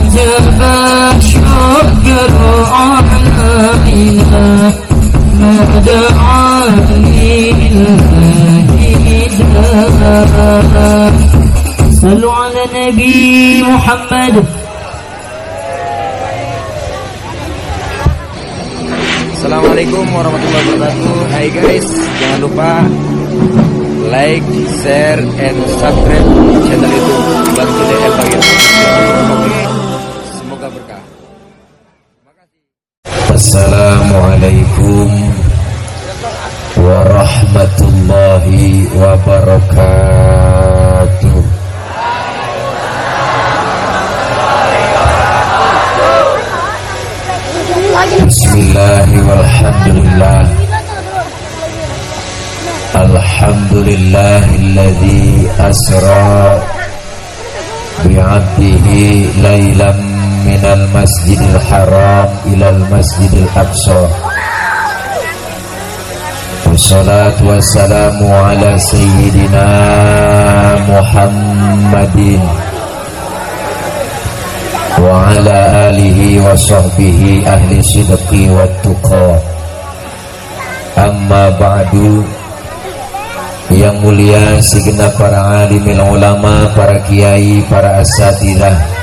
وجب الشكر علينا ما دعا لله صلوا على النبي محمد Assalamualaikum warahmatullahi wabarakatuh Hai guys Jangan lupa Like, share, and subscribe channel itu Bantu DM bagi Oke Assalamualaikum warahmatullahi wabarakatuh. Bismillahirrahmanirrahim Alhamdulillahilladzi asra bi'abdihi laylam minal masjidil haram ilal masjidil aqsa. Wassalatu wassalamu ala sayyidina Muhammadin wa ala alihi wa sahbihi ahli sidqi wa tuqa. Amma ba'du. Yang mulia segenap para alimil ulama para kiai para asatidah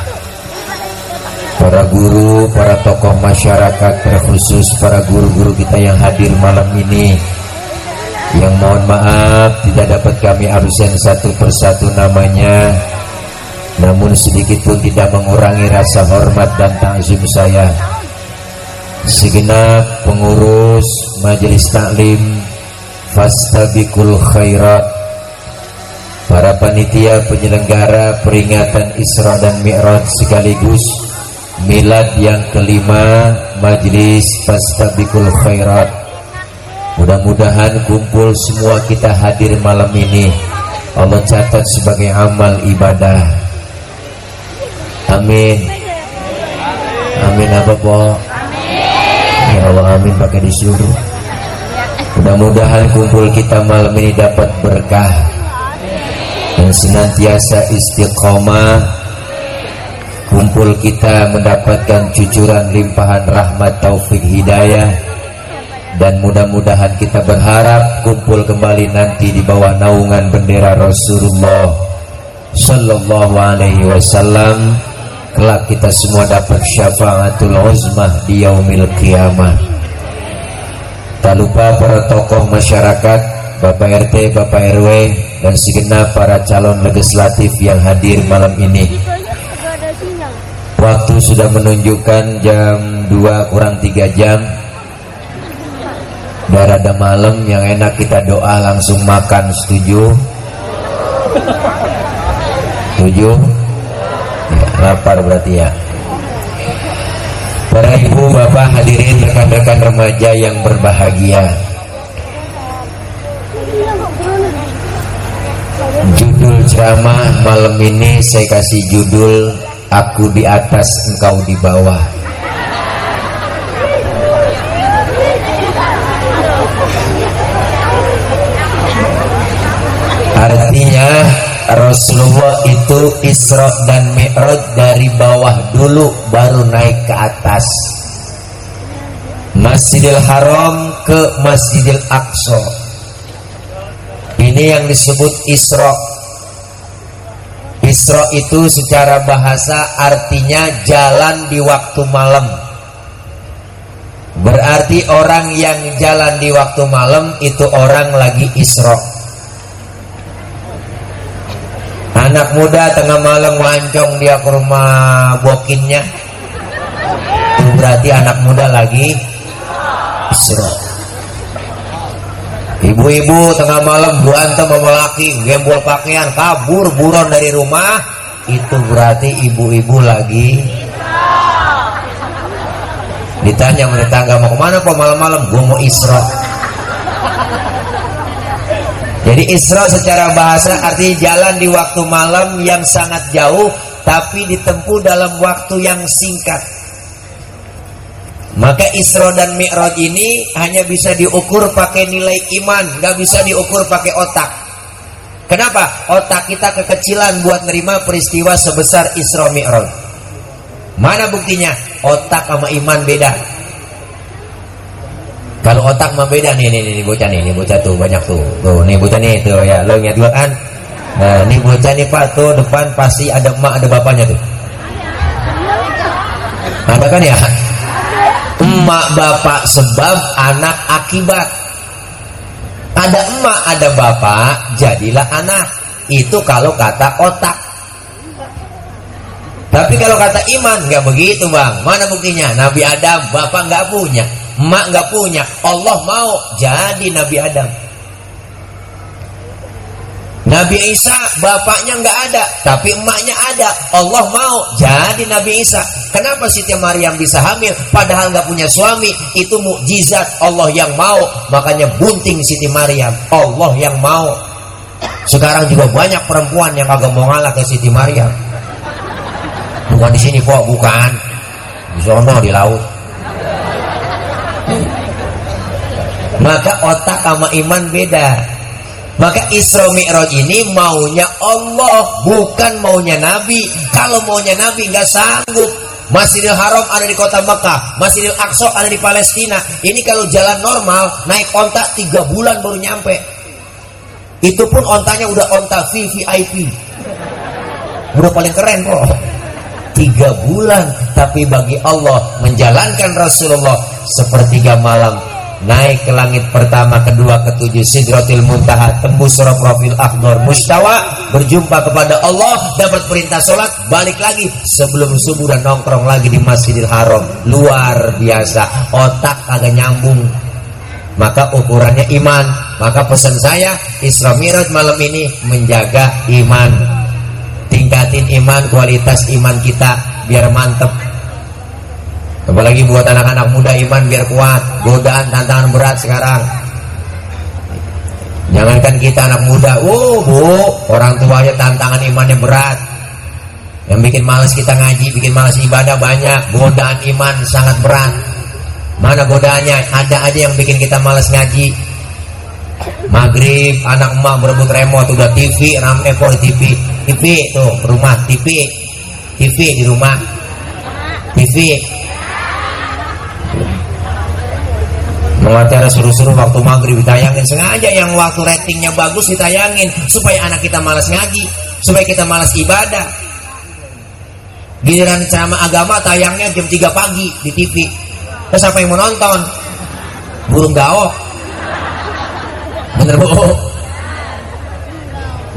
guru para tokoh masyarakat terkhusus para guru-guru kita yang hadir malam ini. Yang mohon maaf tidak dapat kami absen satu persatu namanya. Namun sedikit pun tidak mengurangi rasa hormat dan takzim saya. Segenap pengurus majelis taklim fastabikul khairat para panitia penyelenggara peringatan Isra dan Mi'raj sekaligus milad yang kelima majelis fastabikul khairat mudah-mudahan kumpul semua kita hadir malam ini Allah catat sebagai amal ibadah Amin. Amin apa po? Ya Allah amin pakai disuruh. Mudah-mudahan kumpul kita malam ini dapat berkah dan senantiasa istiqomah. Kumpul kita mendapatkan cucuran limpahan rahmat taufik hidayah. Dan mudah-mudahan kita berharap kumpul kembali nanti di bawah naungan bendera Rasulullah Sallallahu Alaihi Wasallam. Kelak kita semua dapat syafaatul uzmah di yaumil qiyamah. Tak lupa para tokoh masyarakat Bapak RT, Bapak RW dan segenap para calon legislatif yang hadir malam ini waktu sudah menunjukkan jam 2 kurang 3 jam. Udah rada malam yang enak kita doa langsung makan setuju? Setuju? Lapar berarti ya. Para ibu bapak hadirin rekan-rekan remaja yang berbahagia. Judul ceramah malam ini saya kasih judul aku di atas engkau di bawah. Artinya Rasulullah itu Isra dan Mi'raj dari bawah dulu baru naik ke atas. Masjidil Haram ke Masjidil Aqsa. Ini yang disebut Isra Isra itu secara bahasa artinya jalan di waktu malam. Berarti orang yang jalan di waktu malam itu orang lagi Isra. Anak muda tengah malam wancong dia ke rumah bokinnya. Berarti anak muda lagi isra ibu-ibu tengah malam berantem sama laki gembol pakaian kabur buron dari rumah. Itu berarti ibu-ibu lagi ditanya sama tetangga mau ke mana kok malam-malam? Gue mau isra. Jadi Isra secara bahasa artinya jalan di waktu malam yang sangat jauh tapi ditempuh dalam waktu yang singkat. Maka Isra dan Mi'raj ini hanya bisa diukur pakai nilai iman, nggak bisa diukur pakai otak. Kenapa? Otak kita kekecilan buat nerima peristiwa sebesar Isra Mi'raj. Mana buktinya? Otak sama iman beda. Kalau otak mah beda nih, nih, nih, bocah nih, nih bocah tuh banyak tuh. Tuh, nih bocah nih tuh ya, lo ingat gua kan? Nah, nih bocah nih Pak tuh depan pasti ada emak ada bapaknya tuh. Ada kan ya? Emak bapak sebab anak akibat. Ada emak ada bapak jadilah anak. Itu kalau kata otak. Tapi kalau kata iman nggak begitu bang. Mana buktinya? Nabi Adam bapak nggak punya, emak nggak punya. Allah mau jadi Nabi Adam. Nabi Isa bapaknya nggak ada, tapi emaknya ada. Allah mau jadi Nabi Isa. Kenapa Siti Maryam bisa hamil padahal nggak punya suami? Itu mukjizat Allah yang mau. Makanya bunting Siti Maryam. Allah yang mau. Sekarang juga banyak perempuan yang kagak mau ngalah ke Siti Maryam. Bukan di sini kok, bukan. Di sono di laut. Maka otak sama iman beda. Maka Isra Mi'raj ini maunya Allah, bukan maunya Nabi. Kalau maunya Nabi nggak sanggup. Masjidil Haram ada di kota Mekah, Masjidil Aqsa ada di Palestina. Ini kalau jalan normal, naik onta tiga bulan baru nyampe. Itu pun ontanya udah onta VVIP. Udah paling keren kok. Tiga bulan, tapi bagi Allah menjalankan Rasulullah sepertiga malam naik ke langit pertama, kedua, ketujuh Sidratil Muntaha, tembus surah profil akhdar mustawa, berjumpa kepada Allah, dapat perintah sholat, balik lagi sebelum subuh dan nongkrong lagi di Masjidil Haram. Luar biasa, otak agak nyambung. Maka ukurannya iman. Maka pesan saya Isra Miraj malam ini menjaga iman. Tingkatin iman, kualitas iman kita biar mantep Apalagi buat anak-anak muda iman biar kuat. Godaan tantangan berat sekarang. Jangankan kita anak muda, oh bu, orang tuanya tantangan imannya berat. Yang bikin males kita ngaji, bikin males ibadah banyak. Godaan iman sangat berat. Mana godaannya? Ada aja yang bikin kita males ngaji. Maghrib, anak emak berebut remote, udah TV, rame kok TV. TV tuh, rumah, TV. TV di rumah. TV, Mengacara suruh-suruh waktu maghrib ditayangin. Sengaja yang waktu ratingnya bagus ditayangin Supaya anak kita malas ngaji Supaya kita malas ibadah. Giliran ceramah agama tayangnya jam 3 pagi di TV Terus apa yang mau nonton? Burung gaok Bener bu?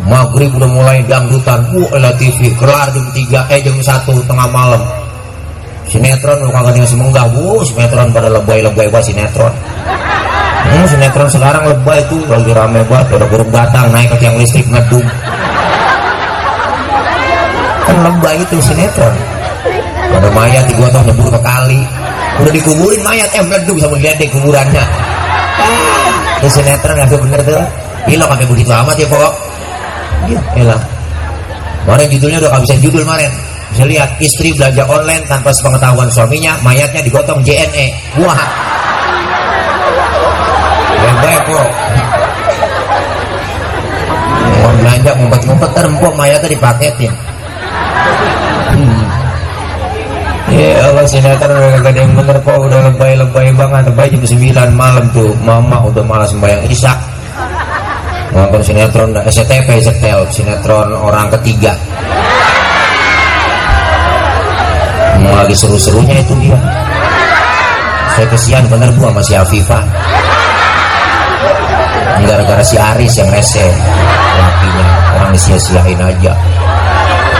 Maghrib udah mulai dangdutan. Wah TV kelar jam 3 Eh jam 1 tengah malam sinetron lu kagak dengan semenggah bu. Sinetron pada lebay-lebay banget sinetron. Hmm, sinetron sekarang lebay itu lagi rame banget ada burung batang naik ke tiang listrik ngedung kan lebay itu sinetron. Ada mayat di gotong nyebur ke kali. Udah dikuburin mayat eh meledup sama deh kuburannya. Itu sinetron gak bener tuh gila pakai begitu amat ya pokok. Iya kemarin judulnya udah kehabisan judul kemarin bisa lihat istri belanja online tanpa sepengetahuan suaminya, mayatnya digotong JNE. Wah. Baik kok. Mau belanja ngumpet-ngumpet terempuk mayatnya dipaketin. Hmm. Ya Allah sinetron gak ada yang bener kok udah lebay-lebay banget lebay jam 9 malam tuh mama udah malas sembahyang isak nonton sinetron SCTV setel sinetron orang ketiga mau lagi seru-serunya itu dia. Saya kesian bener bu sama si Afifah. Gara-gara si Aris yang rese. Lakinya orang sia-siain aja.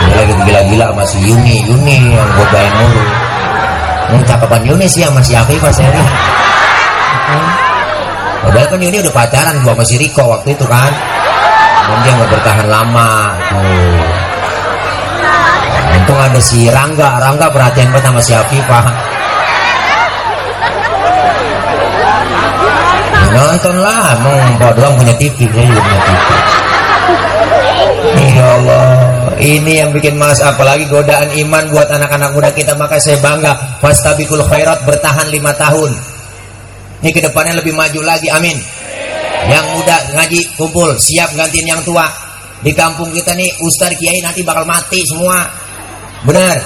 Ini lagi gila-gila sama si Yuni. Yuni yang godain mulu ini cakapan Yuni sih sama si Afifah saya lihat. Padahal kan Yuni udah pacaran gua sama si Riko waktu itu kan. Dan dia nggak bertahan lama tuh untung ada si Rangga. Rangga perhatian banget sama si Afifah. Nonton lah emang bawa doang punya TV saya juga punya TV Ya Allah ini yang bikin mas apalagi godaan iman buat anak-anak muda kita. Maka saya bangga fastabikul khairat bertahan lima tahun. Ini ke depannya lebih maju lagi amin. Yang muda ngaji kumpul siap gantiin yang tua. Di kampung kita nih Ustadz Kiai nanti bakal mati semua Benar.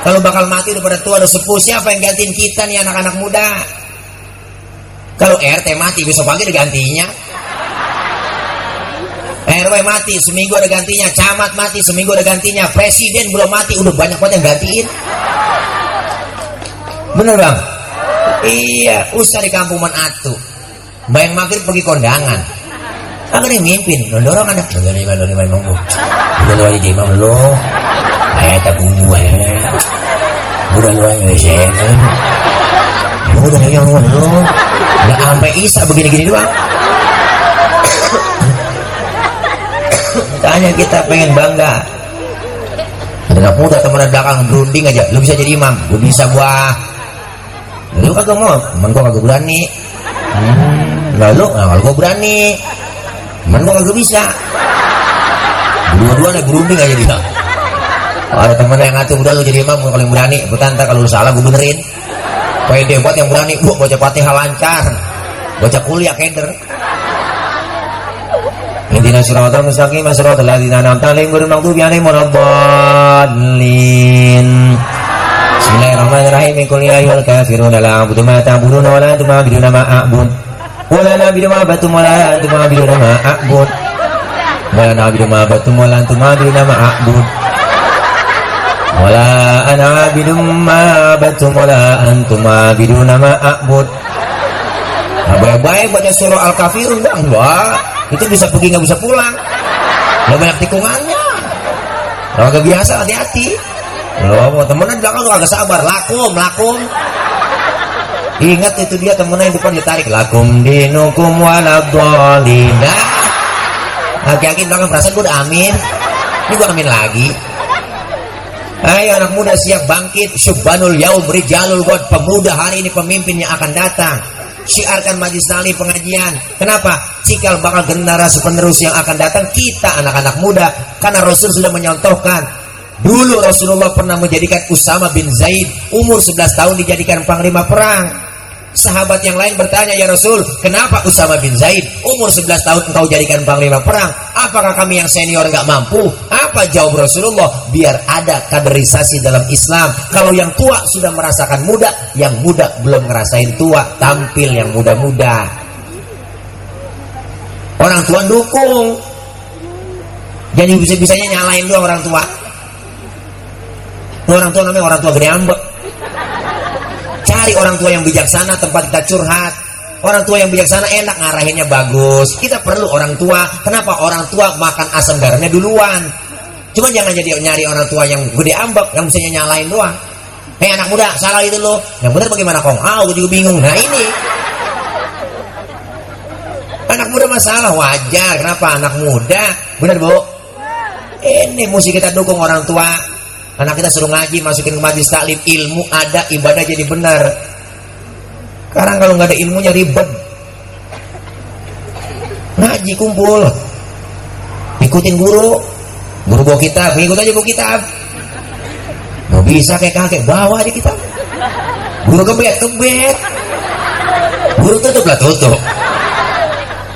kalau bakal mati udah pada tua udah sepuh siapa yang gantiin kita nih anak-anak muda? Kalau RT mati besok pagi udah gantinya. RW mati seminggu ada gantinya. Camat mati seminggu ada gantinya. Presiden belum mati udah banyak banget yang gantiin. Bener bang? Iya usah di kampung manatu bayang maghrib pergi kondangan. Aku yang mimpin, dorong ada. Udah lima, udah lima, udah Udah lu aja di imam lo. Gue. Udah lu aja sen. Udah yang lo. Udah sampai isa begini-gini doang. Tanya kita pengen bangga. Anak muda teman belakang berunding aja. Lu bisa jadi imam. Lu bisa gua. Lu kagak mau. Temen gua kagak berani. Hmm, lalu, nah, kalau gua berani. Temen gua kagak bisa. Dua-duanya berunding aja dia. Ada temen yang ngatur udah lu jadi imam kalau yang berani. Bukan kalau lu salah gua benerin. Pede buat yang berani. Gua baca fatihah lancar. Baca kuliah keder. Intina siratal mustaqim siratal ladzina an'amta alaihim ghairil maghdubi alaihim waladdallin. Bismillahirrahmanirrahim. Qul ya ayyuhal kafirun la a'budu ma ta'budun wa la antum 'abiduna ma a'bud. Wa la na'budu ma abattum wa la antum 'abiduna ma a'bud. Wa la na'budu ma abattum wa la antum 'abiduna ma a'bud. Ana 'abidun ma abattum wa la antum 'abiduna ma a'bud. Nah, baik-baik baca surah Al-Kafirun bang, wah itu bisa pergi nggak bisa pulang. Lo banyak tikungannya. Lo agak biasa hati-hati. Lo mau temenan belakang lo agak sabar. Lakum lakum. Ingat itu dia temennya yang depan ditarik. Lakum dinukum waladolina hati-hati belakang perasaan gue udah amin. Ini gue amin lagi Ayo anak muda siap bangkit. Subhanul yaum rijalul god. Pemuda hari ini pemimpin yang akan datang. Syiarkan majlis tali pengajian. Kenapa? Cikal bakal generasi penerus yang akan datang. Kita anak-anak muda. Karena Rasul sudah menyontohkan. Dulu Rasulullah pernah menjadikan Usama bin Zaid. Umur 11 tahun dijadikan panglima perang Sahabat yang lain bertanya, Ya Rasul, kenapa Usama bin Zaid umur 11 tahun engkau jadikan panglima perang? Apakah kami yang senior nggak mampu? Apa jawab Rasulullah? Biar ada kaderisasi dalam Islam. Kalau yang tua sudah merasakan muda, yang muda belum ngerasain tua, tampil yang muda-muda. Orang tua dukung. Jadi bisa-bisanya nyalain doang orang tua. Orang tua namanya orang tua gede ambek Cari orang tua yang bijaksana tempat kita curhat. Orang tua yang bijaksana enak ngarahinnya bagus. Kita perlu orang tua. Kenapa orang tua makan asam garamnya duluan? Cuma jangan jadi nyari orang tua yang gede ambek, yang bisa nyalain doang. Hei anak muda, salah itu lo. Yang benar bagaimana kong? Ah, gue juga bingung. Nah ini. Anak muda masalah wajar. Kenapa anak muda? Benar bu? Ini mesti kita dukung orang tua Anak kita suruh ngaji, masukin ke majlis taklim, ilmu ada, ibadah jadi benar. Sekarang kalau nggak ada ilmunya ribet. Ngaji kumpul, ikutin guru, guru bawa kitab, ikut aja bawa kitab. Mau bisa kayak kakek, bawa aja kita. Guru kebet, kebet. Guru tutup lah tutup.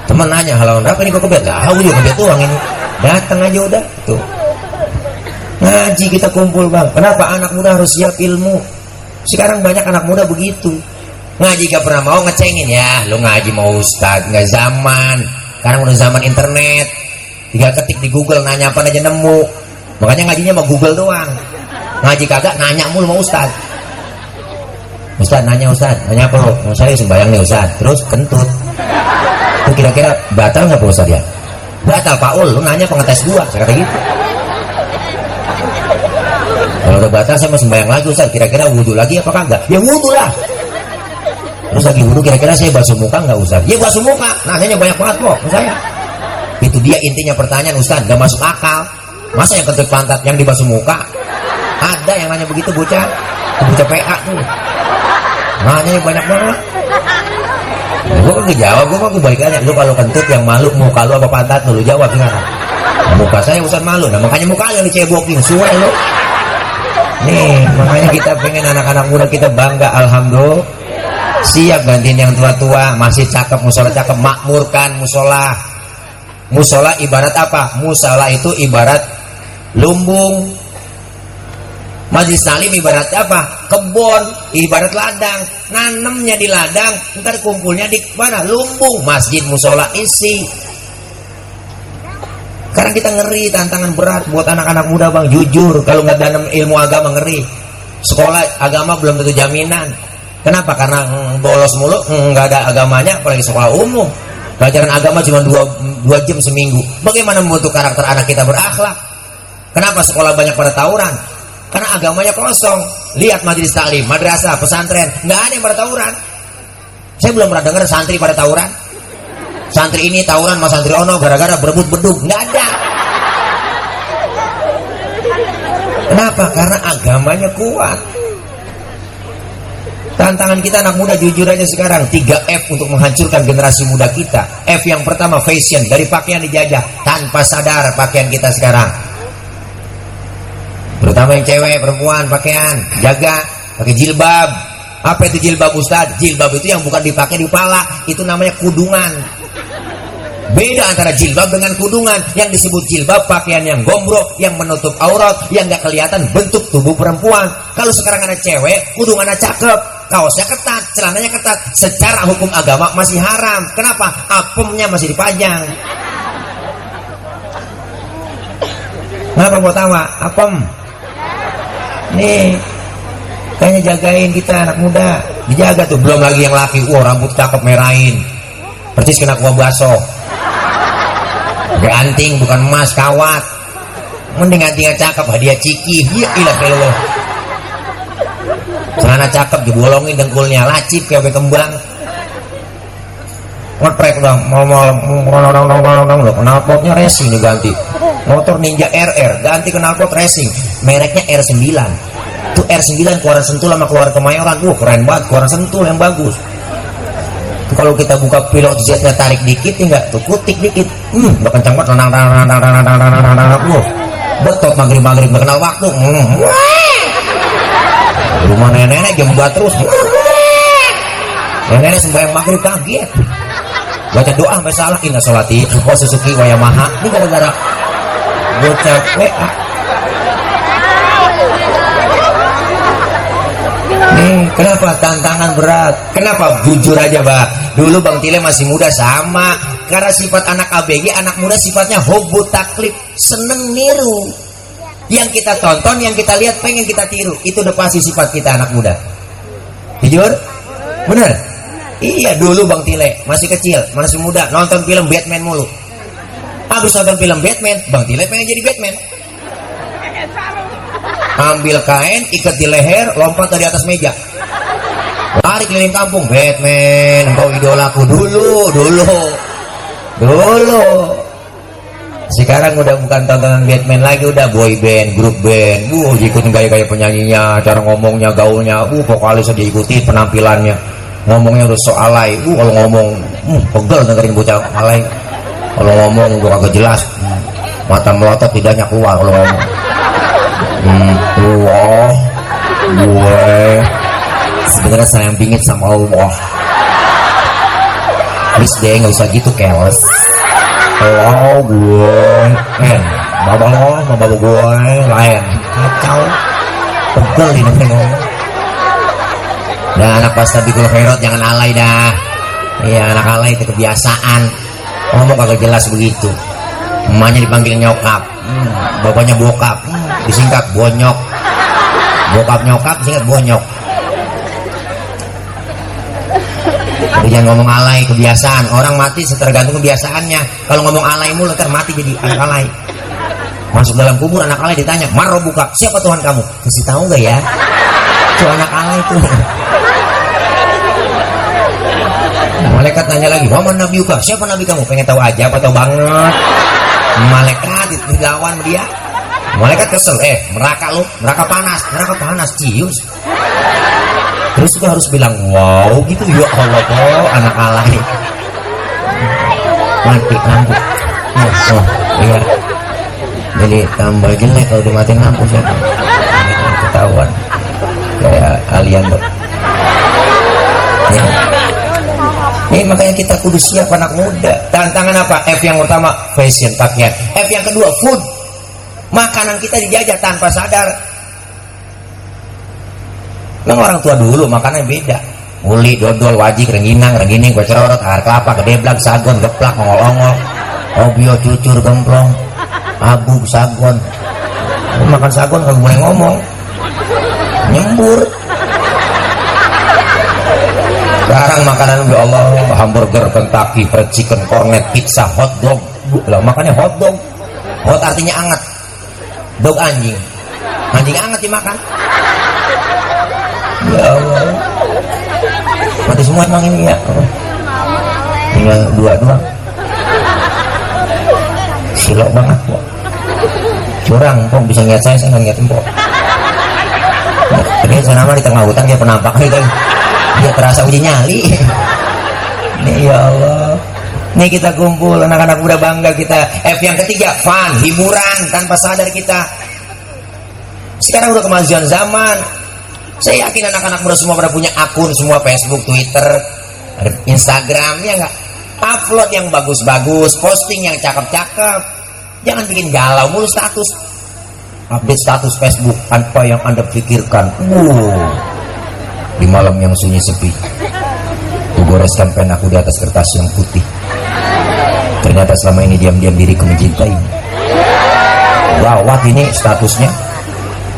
Teman nanya, halaman berapa ini kok kebet? Tahu juga kebet doang ini. Datang aja udah. Tuh. Ngaji kita kumpul bang. Kenapa anak muda harus siap ilmu? Sekarang banyak anak muda begitu. Ngaji gak pernah mau ngecengin ya. Lu ngaji mau ustad nggak zaman. Sekarang udah zaman internet. Tinggal ketik di Google nanya apa aja nemu. Makanya ngajinya mau Google doang. Ngaji kagak nanya mulu mau ustad. Ustad nanya ustad, nanya apa lo? Saya sembayang nih ustad. Terus kentut. Itu kira-kira batal nggak pak ustad ya? Batal Pak Ul, lu nanya pengetes gua, saya kata gitu. Kalau udah batal saya mau sembahyang lagi Ustaz. Kira-kira wudhu lagi apa kagak? Ya wudhu lah. Terus lagi wudhu kira-kira saya basuh muka nggak Ustaz? Ya basuh muka. Nanyanya banyak banget kok saya. Itu dia intinya pertanyaan Ustaz. Gak masuk akal. Masa yang kentut pantat yang dibasuh muka? Ada yang nanya begitu bocah. Bocah PA tuh. Nanya banyak banget. Nah, gue kan jawab, gue kan balik aja. Lu kalau kentut yang malu muka lu apa pantat lu, jawab. Nah, muka saya Ustaz malu. Nah makanya muka yang dicebokin. Suwe lu. Nih, makanya kita pengen anak-anak muda kita bangga, alhamdulillah. Siap gantiin yang tua-tua, masih cakep, musola cakep, makmurkan musola. Musola ibarat apa? Musola itu ibarat lumbung. Majlis talim ibarat apa? Kebun, ibarat ladang. Nanemnya di ladang, ntar kumpulnya di mana? Lumbung, masjid, musola isi. Sekarang kita ngeri tantangan berat buat anak-anak muda bang. Jujur, kalau nggak dalam ilmu agama ngeri. Sekolah agama belum tentu jaminan. Kenapa? Karena mm, bolos mulu, mm, nggak ada agamanya, apalagi sekolah umum. Pelajaran agama cuma dua, dua jam seminggu. Bagaimana membentuk karakter anak kita berakhlak? Kenapa sekolah banyak pada tawuran? Karena agamanya kosong. Lihat majelis taklim, madrasah, pesantren, nggak ada yang pada tawuran. Saya belum pernah dengar santri pada tawuran. Santri ini tawuran sama santri ono gara-gara berebut beduk, nggak ada. Kenapa? Karena agamanya kuat. Tantangan kita anak muda jujur aja sekarang 3F untuk menghancurkan generasi muda kita. F yang pertama fashion dari pakaian dijajah tanpa sadar pakaian kita sekarang. Terutama yang cewek, perempuan pakaian jaga pakai jilbab. Apa itu jilbab Ustaz? Jilbab itu yang bukan dipakai di pala, itu namanya kudungan. Beda antara jilbab dengan kudungan. Yang disebut jilbab pakaian yang gombrok, yang menutup aurat, yang gak kelihatan bentuk tubuh perempuan. Kalau sekarang ada cewek, kudungannya cakep, kaosnya ketat, celananya ketat. Secara hukum agama masih haram. Kenapa? Apemnya masih dipajang. Kenapa mau tawa? Apem. Nih, kayaknya jagain kita anak muda. Dijaga tuh. Belum lagi yang laki. Wah rambut cakep merahin. Persis kena kuah baso. Ganting bukan emas kawat. Mending antingnya cakep hadiah ciki. Ya ilah lo. Celana cakep dibolongin dengkulnya lacip kayak kembang. Ngetrek dong, mau mau mau mau knalpotnya racing diganti. Motor Ninja RR ganti knalpot racing, mereknya R9. Itu R9 keluaran Sentul sama keluar Kemayoran. Wah, keren banget, keluaran Sentul yang bagus kalau kita buka pilot jetnya tarik dikit enggak tuh kutik dikit hmm udah kencang banget nang nang nang nang nang nang nang nang uh, betot maghrib maghrib berkenal waktu hmm. rumah nenek jembat terus nenek sembahyang maghrib kaget baca doa sampai salah kena sholat itu kok waya maha ini gara-gara gue capek Kenapa tantangan berat? Kenapa jujur aja, Pak? Dulu Bang Tile masih muda sama. Karena sifat anak ABG, anak muda sifatnya hobi taklif, seneng niru. Yang kita tonton, yang kita lihat, pengen kita tiru. Itu udah pasti sifat kita anak muda. Jujur? Bener? Iya dulu Bang Tile masih kecil, masih muda, nonton film Batman mulu. Habis nonton film Batman, Bang Tile pengen jadi Batman. Ambil kain, ikat di leher, lompat dari atas meja. Lari keliling kampung, Batman, engkau idolaku. Dulu, dulu. Dulu. Sekarang udah bukan tontonan Batman lagi, udah boy band, grup band. Uh, ikutin gaya-gaya penyanyinya, cara ngomongnya, gaulnya, uh, vokalisnya diikuti penampilannya. Ngomongnya udah so alay. Uh kalau ngomong hmm, pegel dengerin bocah alay. Kalau ngomong udah kagak jelas. Hmm, mata melotot tidaknya keluar kalau ngomong wah gue sebenarnya sayang bingit sama Allah. Please deh nggak usah gitu keles oh gue eh bapak lo bapak gue lain. Kacau. Pegel ini ngomong dan anak pas tabikul khairot jangan alay dah. Iya anak alay itu kebiasaan. Ngomong kagak jelas begitu. Emaknya dipanggil nyokap, hmm, bapaknya bokap, disingkat bonyok. Bokap nyokap disingkat bonyok. Jadi jangan ngomong alay kebiasaan. Orang mati tergantung kebiasaannya. Kalau ngomong alay mulu ntar mati jadi anak alay. Masuk dalam kubur anak alay ditanya, "Maro buka, siapa Tuhan kamu?" Kasih tahu nggak ya? Itu anak alay tuh. Malaikat nanya lagi, Waman Nabi Yuka, siapa Nabi kamu? Pengen tahu aja apa tahu banget? Malaikat dilawan dia. Malaikat kesel, eh neraka lu, neraka panas, neraka panas, cius. Terus gue harus bilang, wow gitu, ya Allah kok anak alay. Mati lampu. Oh, oh, iya. Jadi tambah jelek kalau dimatiin lampu siapa? Ketahuan. Kayak alien dok. Ya. Ini makanya kita kudu siap anak muda. Tantangan apa? F yang pertama fashion pakaian. F yang kedua food. Makanan kita dijajah tanpa sadar. Memang orang tua dulu makannya beda. Uli, dodol, wajik, rengginang, renggining, kue cerorot, air kelapa, gedeblak, sagon, geplak, ongol-ongol, obio, cucur, gemplong, abu, sagon. Makan sagon nggak boleh ngomong, nyembur. Sekarang makanan ya Allah, hamburger, Kentucky, fried chicken, cornet, pizza, hot dog. Lah makannya hot dog. Hot artinya anget. Dog anjing. Anjing anget dimakan. Ya Allah. Mati semua emang ini ya. Tinggal dua doang. Silok banget kok. Curang kok bisa ngeliat saya, saya nggak ngeliat kok. Ini saya nama di tengah hutan dia penampak. Dia terasa uji nyali. Nih ya Allah. Nih kita kumpul anak-anak muda bangga kita. F yang ketiga fun, hiburan tanpa sadar kita. Sekarang udah kemajuan zaman. Saya yakin anak-anak muda semua pada punya akun semua Facebook, Twitter, Instagram ya enggak? Upload yang bagus-bagus, posting yang cakep-cakep. Jangan bikin galau mulu status. Update status Facebook tanpa yang Anda pikirkan. Wow. Di malam yang sunyi sepi. Kugoreskan pen aku di atas kertas yang putih. Ternyata selama ini diam-diam diriku mencintai. Gawat ini statusnya?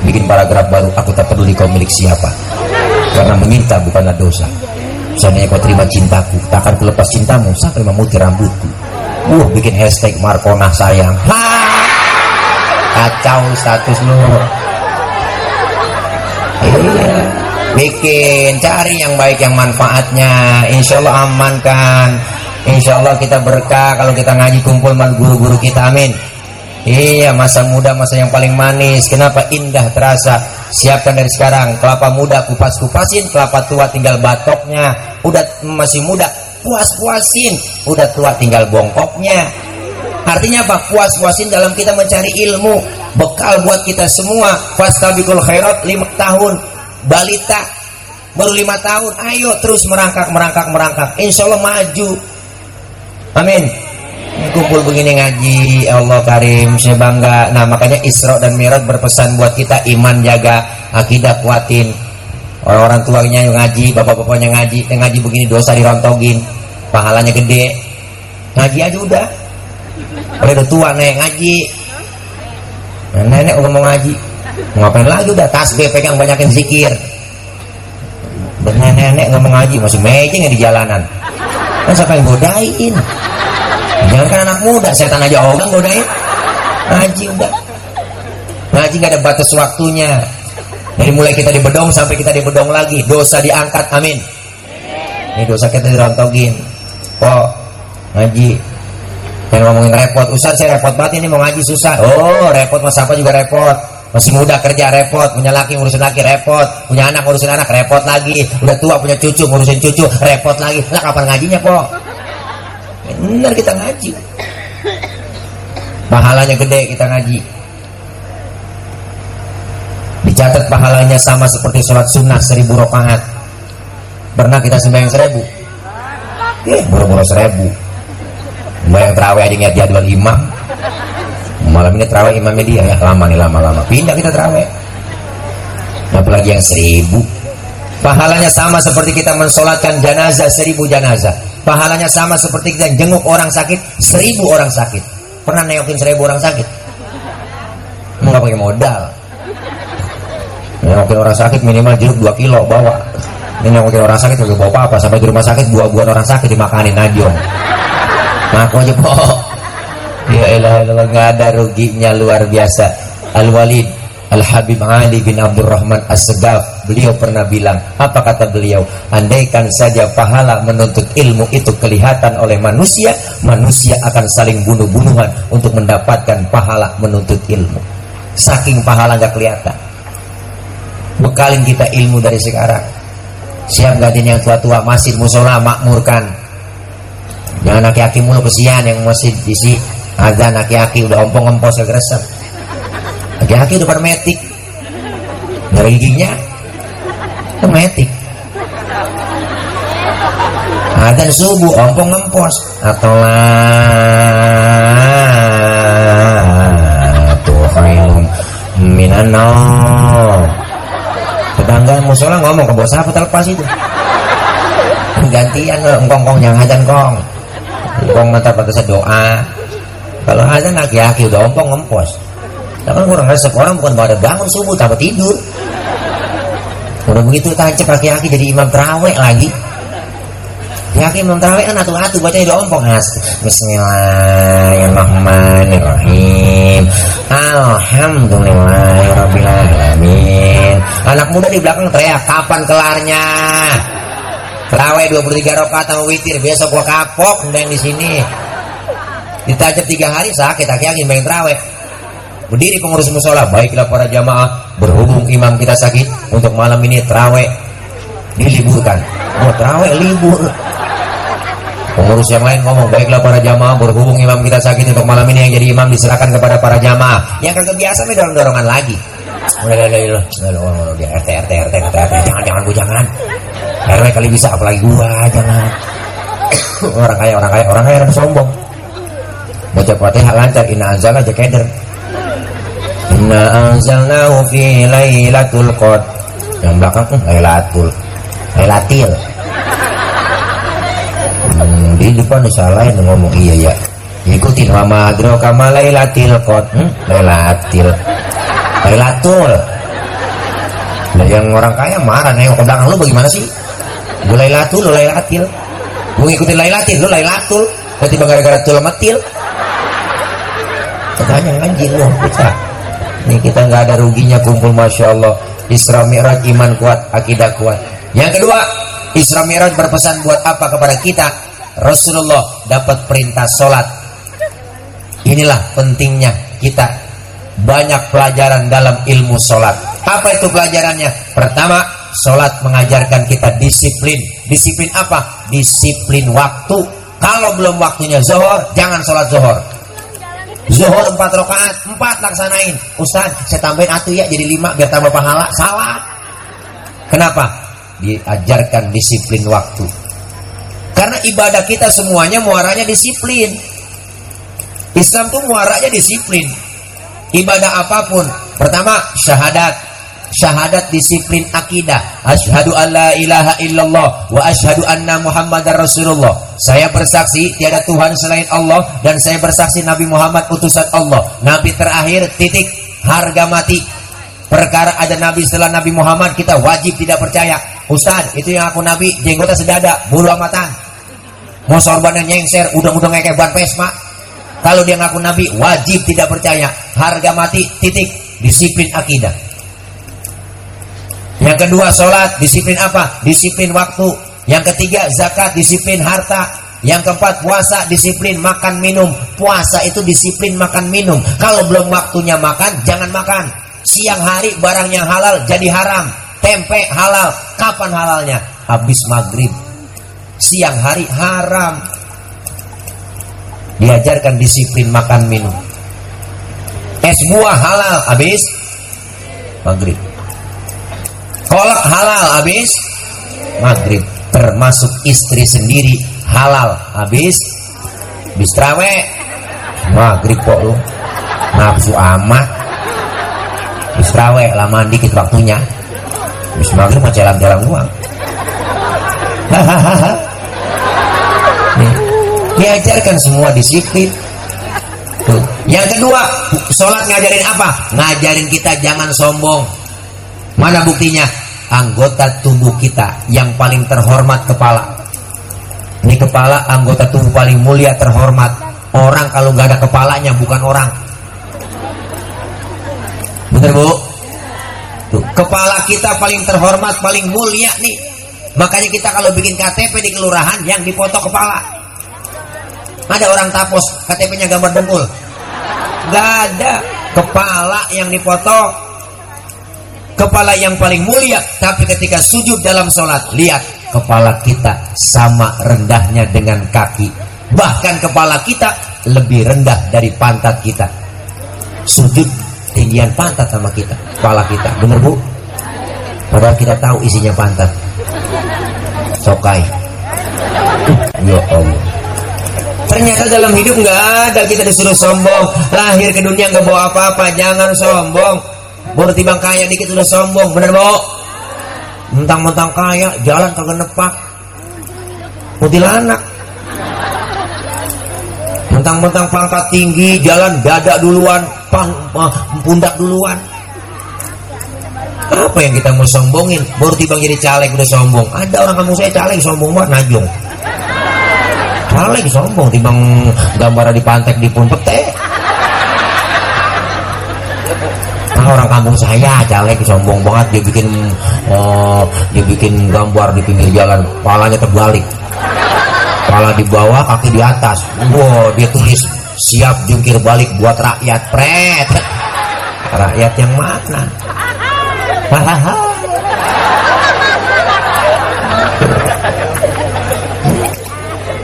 Bikin paragraf baru aku tak peduli kau milik siapa. Karena meminta bukanlah dosa. Seandainya kau terima cintaku tak akan kulepas cintamu sampai memutih rambutku. Uh bikin hashtag Markona sayang. Ha! Kacau status lu iya. Bikin cari yang baik yang manfaatnya. Insya Allah aman kan insya Allah kita berkah kalau kita ngaji kumpul sama guru-guru kita amin. Iya masa muda masa yang paling manis. Kenapa indah terasa? Siapkan dari sekarang. Kelapa muda kupas-kupasin. Kelapa tua tinggal batoknya. Udah masih muda Puas-puasin. Udah tua tinggal bongkoknya. Artinya apa? Puas-puasin dalam kita mencari ilmu. Bekal buat kita semua. Fastabikul khairat 5 tahun. Balita Baru lima tahun. Ayo terus merangkak merangkak merangkak. Insya Allah maju Amin. Kumpul begini ngaji Allah Karim saya bangga. Nah makanya Isra dan Mi'raj berpesan buat kita iman jaga akidah kuatin. Orang-orang tuanya yang ngaji bapak-bapaknya ngaji yang ngaji begini dosa dirontogin pahalanya gede. Ngaji aja udah. Kalau udah tua nih ngaji. Nah, nenek udah mau ngaji. Ngapain lagi udah tasbih pegang banyakin zikir. Nenek-nenek nggak mau ngaji masih mejeng ya di jalanan kan siapa yang godain Jangan kan anak muda, setan aja orang godain. Ngaji udah. Ngaji gak ada batas waktunya. Dari mulai kita di bedong sampai kita di bedong lagi, dosa diangkat. Amin. Ini dosa kita dirontogin. Kok ngaji yang ngomongin repot, Ustaz saya repot banget ini mau ngaji susah. Oh, repot mas apa juga repot. Masih muda kerja repot, punya laki ngurusin laki repot, punya anak ngurusin anak repot lagi, udah tua punya cucu ngurusin cucu repot lagi. Lah kapan ngajinya kok? Benar kita ngaji. Pahalanya gede kita ngaji. Dicatat pahalanya sama seperti sholat sunnah seribu rakaat. Pernah kita sembahyang seribu? Eh, buru-buru seribu. Sembahyang terawih aja ngeliat jadwal imam. Malam ini terawih imamnya dia ya. Lama nih lama-lama. Pindah kita terawih. Apalagi yang seribu. Pahalanya sama seperti kita mensolatkan jenazah seribu jenazah. Pahalanya sama seperti kita jenguk orang sakit seribu orang sakit. Pernah nengokin seribu orang sakit? Nggak pakai modal? Nengokin orang sakit minimal jeruk 2 kilo bawa. Ini nengokin orang sakit bawa apa-apa. Sampai di rumah sakit buah-buahan orang sakit dimakanin aja ngaku aja kok ya elah elah nggak ada ruginya luar biasa. Al walid Al-Habib Ali bin Abdurrahman As-Segaf Beliau pernah bilang Apa kata beliau? Andaikan saja pahala menuntut ilmu itu kelihatan oleh manusia Manusia akan saling bunuh-bunuhan Untuk mendapatkan pahala menuntut ilmu. Saking pahala gak kelihatan. Bekalin kita ilmu dari sekarang. Siap gantiin yang tua-tua? Masjid musola makmurkan Jangan aki-aki mulu kesian yang masih isi Azan aki-aki udah ompong-ompos segresep Laki-laki udah pada metik. Dari giginya Itu metik. Adan subuh ompong ngempos Atau lah Tuh khairun minanau tetangga musola ngomong ke bos apa terlepas itu? Gantian engkong kong yang ajan kong. Engkong mata pada doa kalau azan laki-laki udah ompong ngempos. Tapi kurang resep orang bukan pada bangun subuh tambah tidur. Udah begitu tancap laki-laki jadi imam terawih lagi. Yakin imam terawih kan atu-atu baca udah ompong. Nas Bismillahirrahmanirrahim. Alhamdulillahirrahmanirrahim Anak muda di belakang teriak kapan kelarnya? Terawih 23 rakaat sama witir besok gua kapok yang di sini ditajab tiga hari sakit akhirnya main terawih. Berdiri pengurus musola baiklah para jamaah berhubung imam kita sakit untuk malam ini terawih diliburkan. Mau oh, terawih libur. Pengurus yang lain ngomong baiklah para jamaah berhubung imam kita sakit untuk malam ini yang jadi imam diserahkan kepada para jamaah. Yang kagak biasa nih dorong dorongan lagi RT RT RT RT RT jangan jangan gua jangan. RW kali bisa apalagi gua jangan. Orang kaya orang kaya orang kaya orang sombong baca fatihah lancar. Inna anzalna aja keder. Inna anzalnahu fi lailatul qad yang belakang tuh lailatul lailatil hmm, di depan salah yang ngomong. Iya ya ikutin. Mama adro kama lailatil qad hmm? lailatil lailatul nah, yang orang kaya marah. Nengok ke belakang lu bagaimana sih? Gue lailatul lu lailatil gue ngikutin lailatil lu lailatul nanti gara-gara tul metil Tanya anjing loh kita. Ini kita nggak ada ruginya kumpul Masya Allah. Isra Mi'raj iman kuat, akidah kuat. Yang kedua Isra Mi'raj berpesan buat apa kepada kita? Rasulullah dapat perintah sholat. Inilah pentingnya kita. Banyak pelajaran dalam ilmu sholat. Apa itu pelajarannya? Pertama Sholat mengajarkan kita disiplin. Disiplin apa? Disiplin waktu. Kalau belum waktunya zohor Jangan sholat zohor Zuhur empat rakaat, empat laksanain. Ustaz, saya tambahin atu ya jadi lima biar tambah pahala. Salah. Kenapa? Diajarkan disiplin waktu. Karena ibadah kita semuanya muaranya disiplin. Islam tuh muaranya disiplin. Ibadah apa pun. Pertama, syahadat syahadat disiplin akidah. Asyhadu alla ilaha illallah wa asyhadu anna muhammadar rasulullah. Saya bersaksi tiada Tuhan selain Allah dan saya bersaksi Nabi Muhammad utusan Allah. Nabi terakhir titik. Harga mati. Perkara ada nabi setelah Nabi Muhammad kita wajib tidak percaya. Ustaz itu yang aku nabi jenggotnya sedada bulu amatan. Mau sorbannya nyengser udah-udah ngekek ban pesma. Kalau dia ngaku nabi wajib tidak percaya. Harga mati titik. Disiplin akidah yang kedua sholat, disiplin apa? Disiplin waktu. Yang ketiga zakat, disiplin harta. Yang keempat puasa, disiplin makan minum. Puasa itu disiplin makan minum. Kalau belum waktunya makan, jangan makan. Siang hari barang yang halal jadi haram. Tempe halal. Kapan halalnya? Habis maghrib. Siang hari haram. Diajarkan disiplin makan minum. Es buah halal habis maghrib kolak halal habis. Maghrib termasuk istri sendiri halal habis. Habis trawe maghrib kok lu? Nafsu amat. Habis trawe lama dikit waktunya. Habis maghrib mau jalan-jalan uang hahaha diajarkan semua disiplin. Tuh. Yang kedua, sholat ngajarin apa? Ngajarin kita jangan sombong. Mana buktinya? Anggota tubuh kita yang paling terhormat kepala. Ini kepala anggota tubuh paling mulia terhormat. Orang kalau nggak ada kepalanya bukan orang. Bener bu? Tuh, kepala kita paling terhormat, paling mulia nih. Makanya kita kalau bikin KTP di kelurahan yang dipoto kepala. Ada orang tapos KTP-nya gambar dengkul. Gak ada kepala yang dipoto kepala yang paling mulia tapi ketika sujud dalam sholat lihat kepala kita sama rendahnya dengan kaki. Bahkan kepala kita lebih rendah dari pantat kita. Sujud tinggian pantat sama kita kepala kita. Bener bu? Padahal kita tahu isinya pantat. Sokai. Ya Allah. Ternyata dalam hidup nggak ada kita disuruh sombong. Lahir ke dunia nggak bawa apa-apa jangan sombong baru timbang kaya dikit udah sombong bener bo? Mentang-mentang kaya jalan kagak nepak. Kuntilanak mentang-mentang pangkat tinggi jalan dada duluan pang, uh, pundak duluan. Apa yang kita mau sombongin? Baru tiba jadi caleg udah sombong. Ada orang kampung saya caleg sombong banget najong. Caleg sombong timbang gambar di pantek di pun pete orang kampung saya caleg sombong banget dia bikin uh, dia bikin gambar di pinggir jalan palanya terbalik. Kepala di bawah kaki di atas. Wow dia tulis siap jungkir balik buat rakyat. Pret. Rakyat yang mana?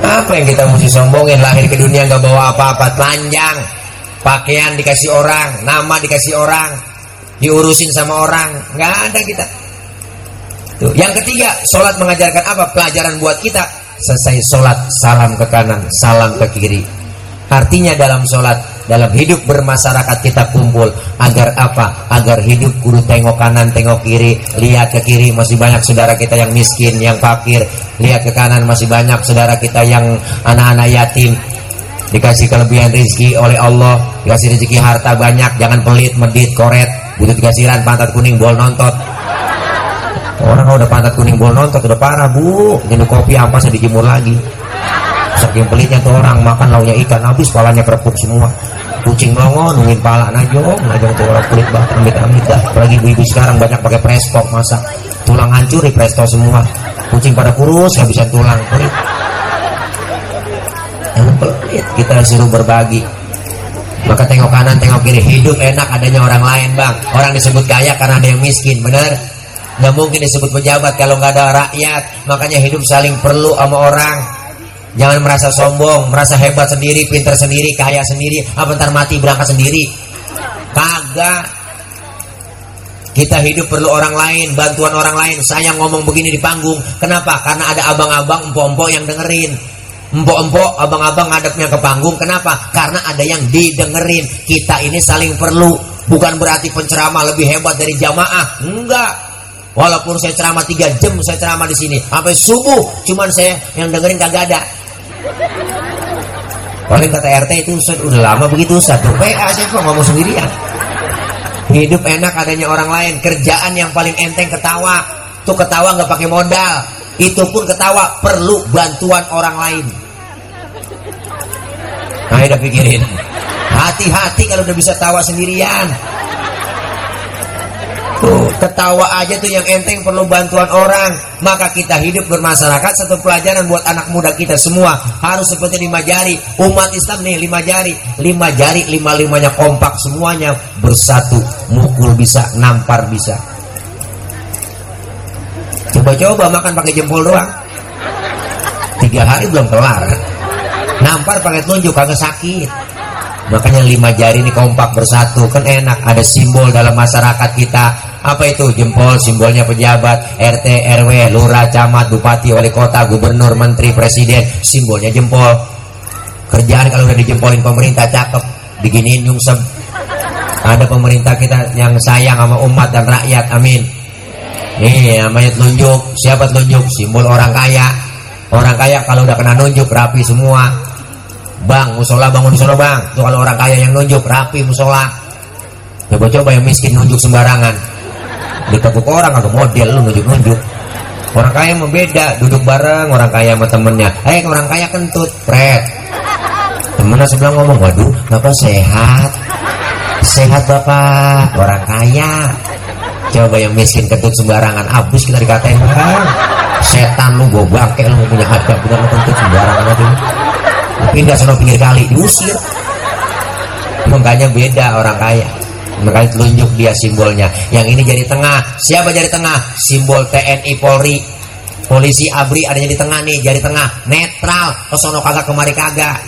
Apa yang kita mesti sombongin? Lahir ke dunia nggak bawa apa-apa telanjang. Pakaian dikasih orang nama dikasih orang diurusin sama orang. Nggak ada kita. Tuh. yang ketiga sholat mengajarkan apa? Pelajaran buat kita. Selesai sholat salam ke kanan salam ke kiri. Artinya dalam sholat dalam hidup bermasyarakat kita kumpul. Agar apa? Agar hidup kudu tengok kanan tengok kiri. Lihat ke kiri masih banyak saudara kita yang miskin yang fakir. Lihat ke kanan masih banyak saudara kita yang anak-anak yatim. Dikasih kelebihan rezeki oleh Allah dikasih rezeki harta banyak. Jangan pelit medit koret butuh dikasiran pantat kuning bol nontot. Orang kalau udah pantat kuning bol nontot udah parah bu. Minum kopi apa saya dijemur lagi. Saking pelitnya tuh orang makan launya ikan habis palanya kerepuk semua. Kucing melongo nungguin pala najong najong tuh orang kulit banget amit amit dah apalagi ibu-ibu sekarang banyak pakai presto masak tulang hancur di presto semua. Kucing pada kurus habisan tulang. Pelit. Jangan pelit kita suruh berbagi maka tengok kanan tengok kiri hidup enak adanya orang lain bang orang disebut kaya karena ada yang miskin bener nggak mungkin disebut pejabat kalau nggak ada rakyat makanya hidup saling perlu sama orang Jangan merasa sombong, merasa hebat sendiri, pinter sendiri, kaya sendiri, apa ntar mati berangkat sendiri. Kagak. Kita hidup perlu orang lain, bantuan orang lain. Saya ngomong begini di panggung. Kenapa? Karena ada abang-abang, empok-empok yang dengerin. Empok-empok, abang-abang ngadepnya ke panggung. Kenapa? Karena ada yang didengerin. Kita ini saling perlu. Bukan berarti penceramah lebih hebat dari jamaah. Enggak. Walaupun saya ceramah tiga jam, saya ceramah di sini sampai subuh, cuman saya yang dengerin kagak ada. Paling kata RT itu Ustaz udah lama begitu Ustaz Tuh PA saya kok ngomong sendirian Hidup enak adanya orang lain Kerjaan yang paling enteng ketawa Tuh ketawa nggak pakai modal Itu pun ketawa perlu bantuan orang lain Nah udah pikirin Hati-hati kalau udah bisa tawa sendirian Tuh, ketawa aja tuh yang enteng perlu bantuan orang. Maka kita hidup bermasyarakat satu pelajaran buat anak muda kita semua harus seperti lima jari. Umat Islam nih lima jari, lima jari lima limanya kompak semuanya bersatu, mukul bisa, nampar bisa. Coba-coba makan pakai jempol doang. Tiga hari belum kelar. Nampar pakai telunjuk kagak sakit. Makanya lima jari ini kompak bersatu. Kan enak ada simbol dalam masyarakat kita. Apa itu? Jempol simbolnya pejabat. RT RW lurah camat bupati wali kota gubernur menteri presiden. Simbolnya jempol. Kerjaan kalau udah dijempolin pemerintah cakep. Diginiin nyungsep. Ada pemerintah kita yang sayang sama umat dan rakyat. Amin. Nih namanya telunjuk. Siapa telunjuk? Simbol orang kaya. Orang kaya kalau udah kena nunjuk rapi semua bang musola bangun musola bang. Tuh kalau orang kaya yang nunjuk rapi musola. Coba-coba yang miskin nunjuk sembarangan. Diteguk orang agak model lu nunjuk-nunjuk. Orang kaya membeda duduk bareng orang kaya sama temennya. Eh orang kaya kentut pret. Temennya sebelah ngomong waduh bapak sehat. Sehat bapak. Orang kaya. Coba yang miskin kentut sembarangan abis kita dikatain bang setan lu gue bangke lu punya harga bener lu kentut sembarangan aja pindah sana pinggir kali diusir. Makanya beda orang kaya. Makanya telunjuk dia simbolnya. Yang ini jadi tengah. Siapa jadi tengah? Simbol TNI Polri. Polisi ABRI ada di tengah nih jadi tengah. Netral. Kesono kagak kemari kagak.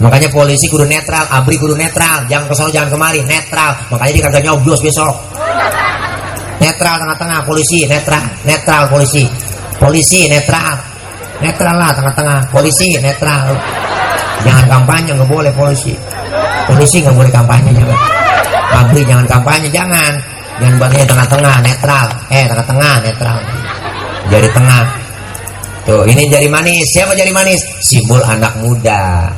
Makanya polisi kudu netral ABRI kudu netral. Jangan kesono jangan kemari netral. Makanya dia kagak nyoblos besok. Netral tengah-tengah polisi netral. Netral polisi. Polisi netral netral lah tengah-tengah. Polisi netral. Jangan kampanye nggak boleh polisi. Polisi nggak boleh kampanye jangan. Abri jangan kampanye jangan. Yang bagian tengah-tengah netral. Eh tengah-tengah netral. Jari tengah. Tuh ini jari manis. Siapa jari manis? Simbol anak muda.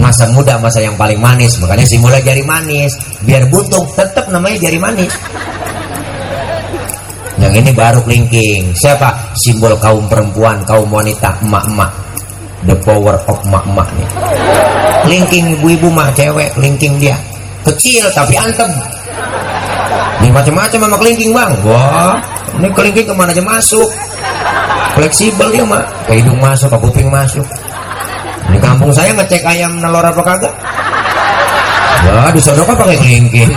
Masa muda masa yang paling manis. Makanya simbolnya jari manis. Biar buntung tetap namanya jari manis yang ini baru kelingking. Siapa? Simbol kaum perempuan kaum wanita emak-emak. The power of emak-emak nih kelingking ibu-ibu mah cewek kelingking dia. Kecil tapi antem. Ini macam-macam sama kelingking bang. Wah ini kelingking ke mana aja masuk. Fleksibel dia mah ke hidung masuk ke kuping masuk. Di kampung saya ngecek ayam nelor apa kagak? Ya disodoknya pakai kelingking